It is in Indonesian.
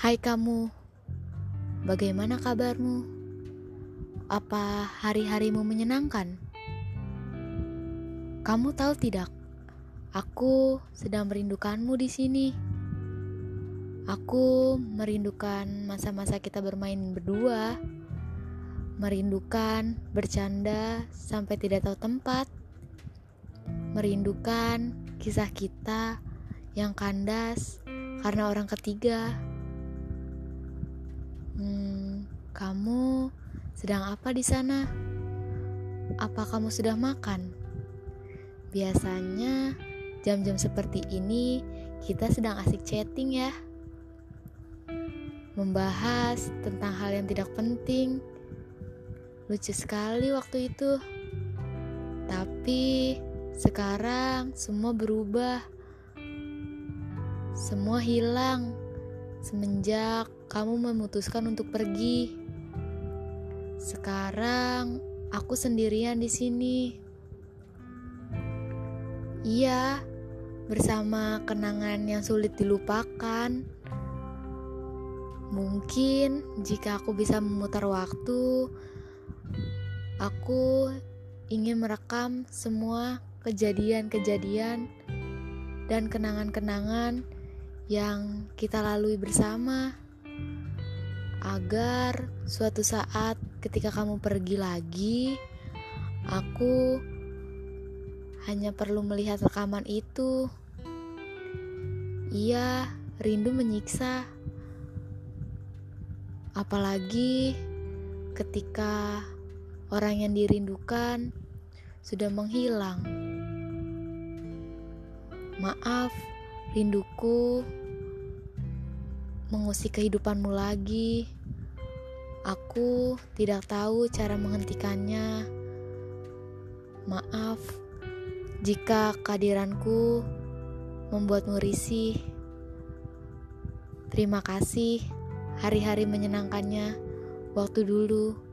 Hai kamu, bagaimana kabarmu? Apa hari-harimu menyenangkan? Kamu tahu tidak, aku sedang merindukanmu di sini. Aku merindukan masa-masa kita bermain berdua, merindukan bercanda sampai tidak tahu tempat, merindukan kisah kita yang kandas karena orang ketiga. Hmm, kamu sedang apa di sana? Apa kamu sudah makan? Biasanya jam-jam seperti ini kita sedang asik chatting ya. Membahas tentang hal yang tidak penting. Lucu sekali waktu itu. Tapi sekarang semua berubah. Semua hilang semenjak kamu memutuskan untuk pergi. Sekarang aku sendirian di sini. Iya, bersama kenangan yang sulit dilupakan. Mungkin jika aku bisa memutar waktu, aku ingin merekam semua kejadian-kejadian dan kenangan-kenangan yang kita lalui bersama, agar suatu saat ketika kamu pergi lagi, aku hanya perlu melihat rekaman itu. Iya, rindu menyiksa, apalagi ketika orang yang dirindukan sudah menghilang. Maaf, rinduku mengusik kehidupanmu lagi. Aku tidak tahu cara menghentikannya. Maaf jika kehadiranku membuatmu risih. Terima kasih hari-hari menyenangkannya waktu dulu.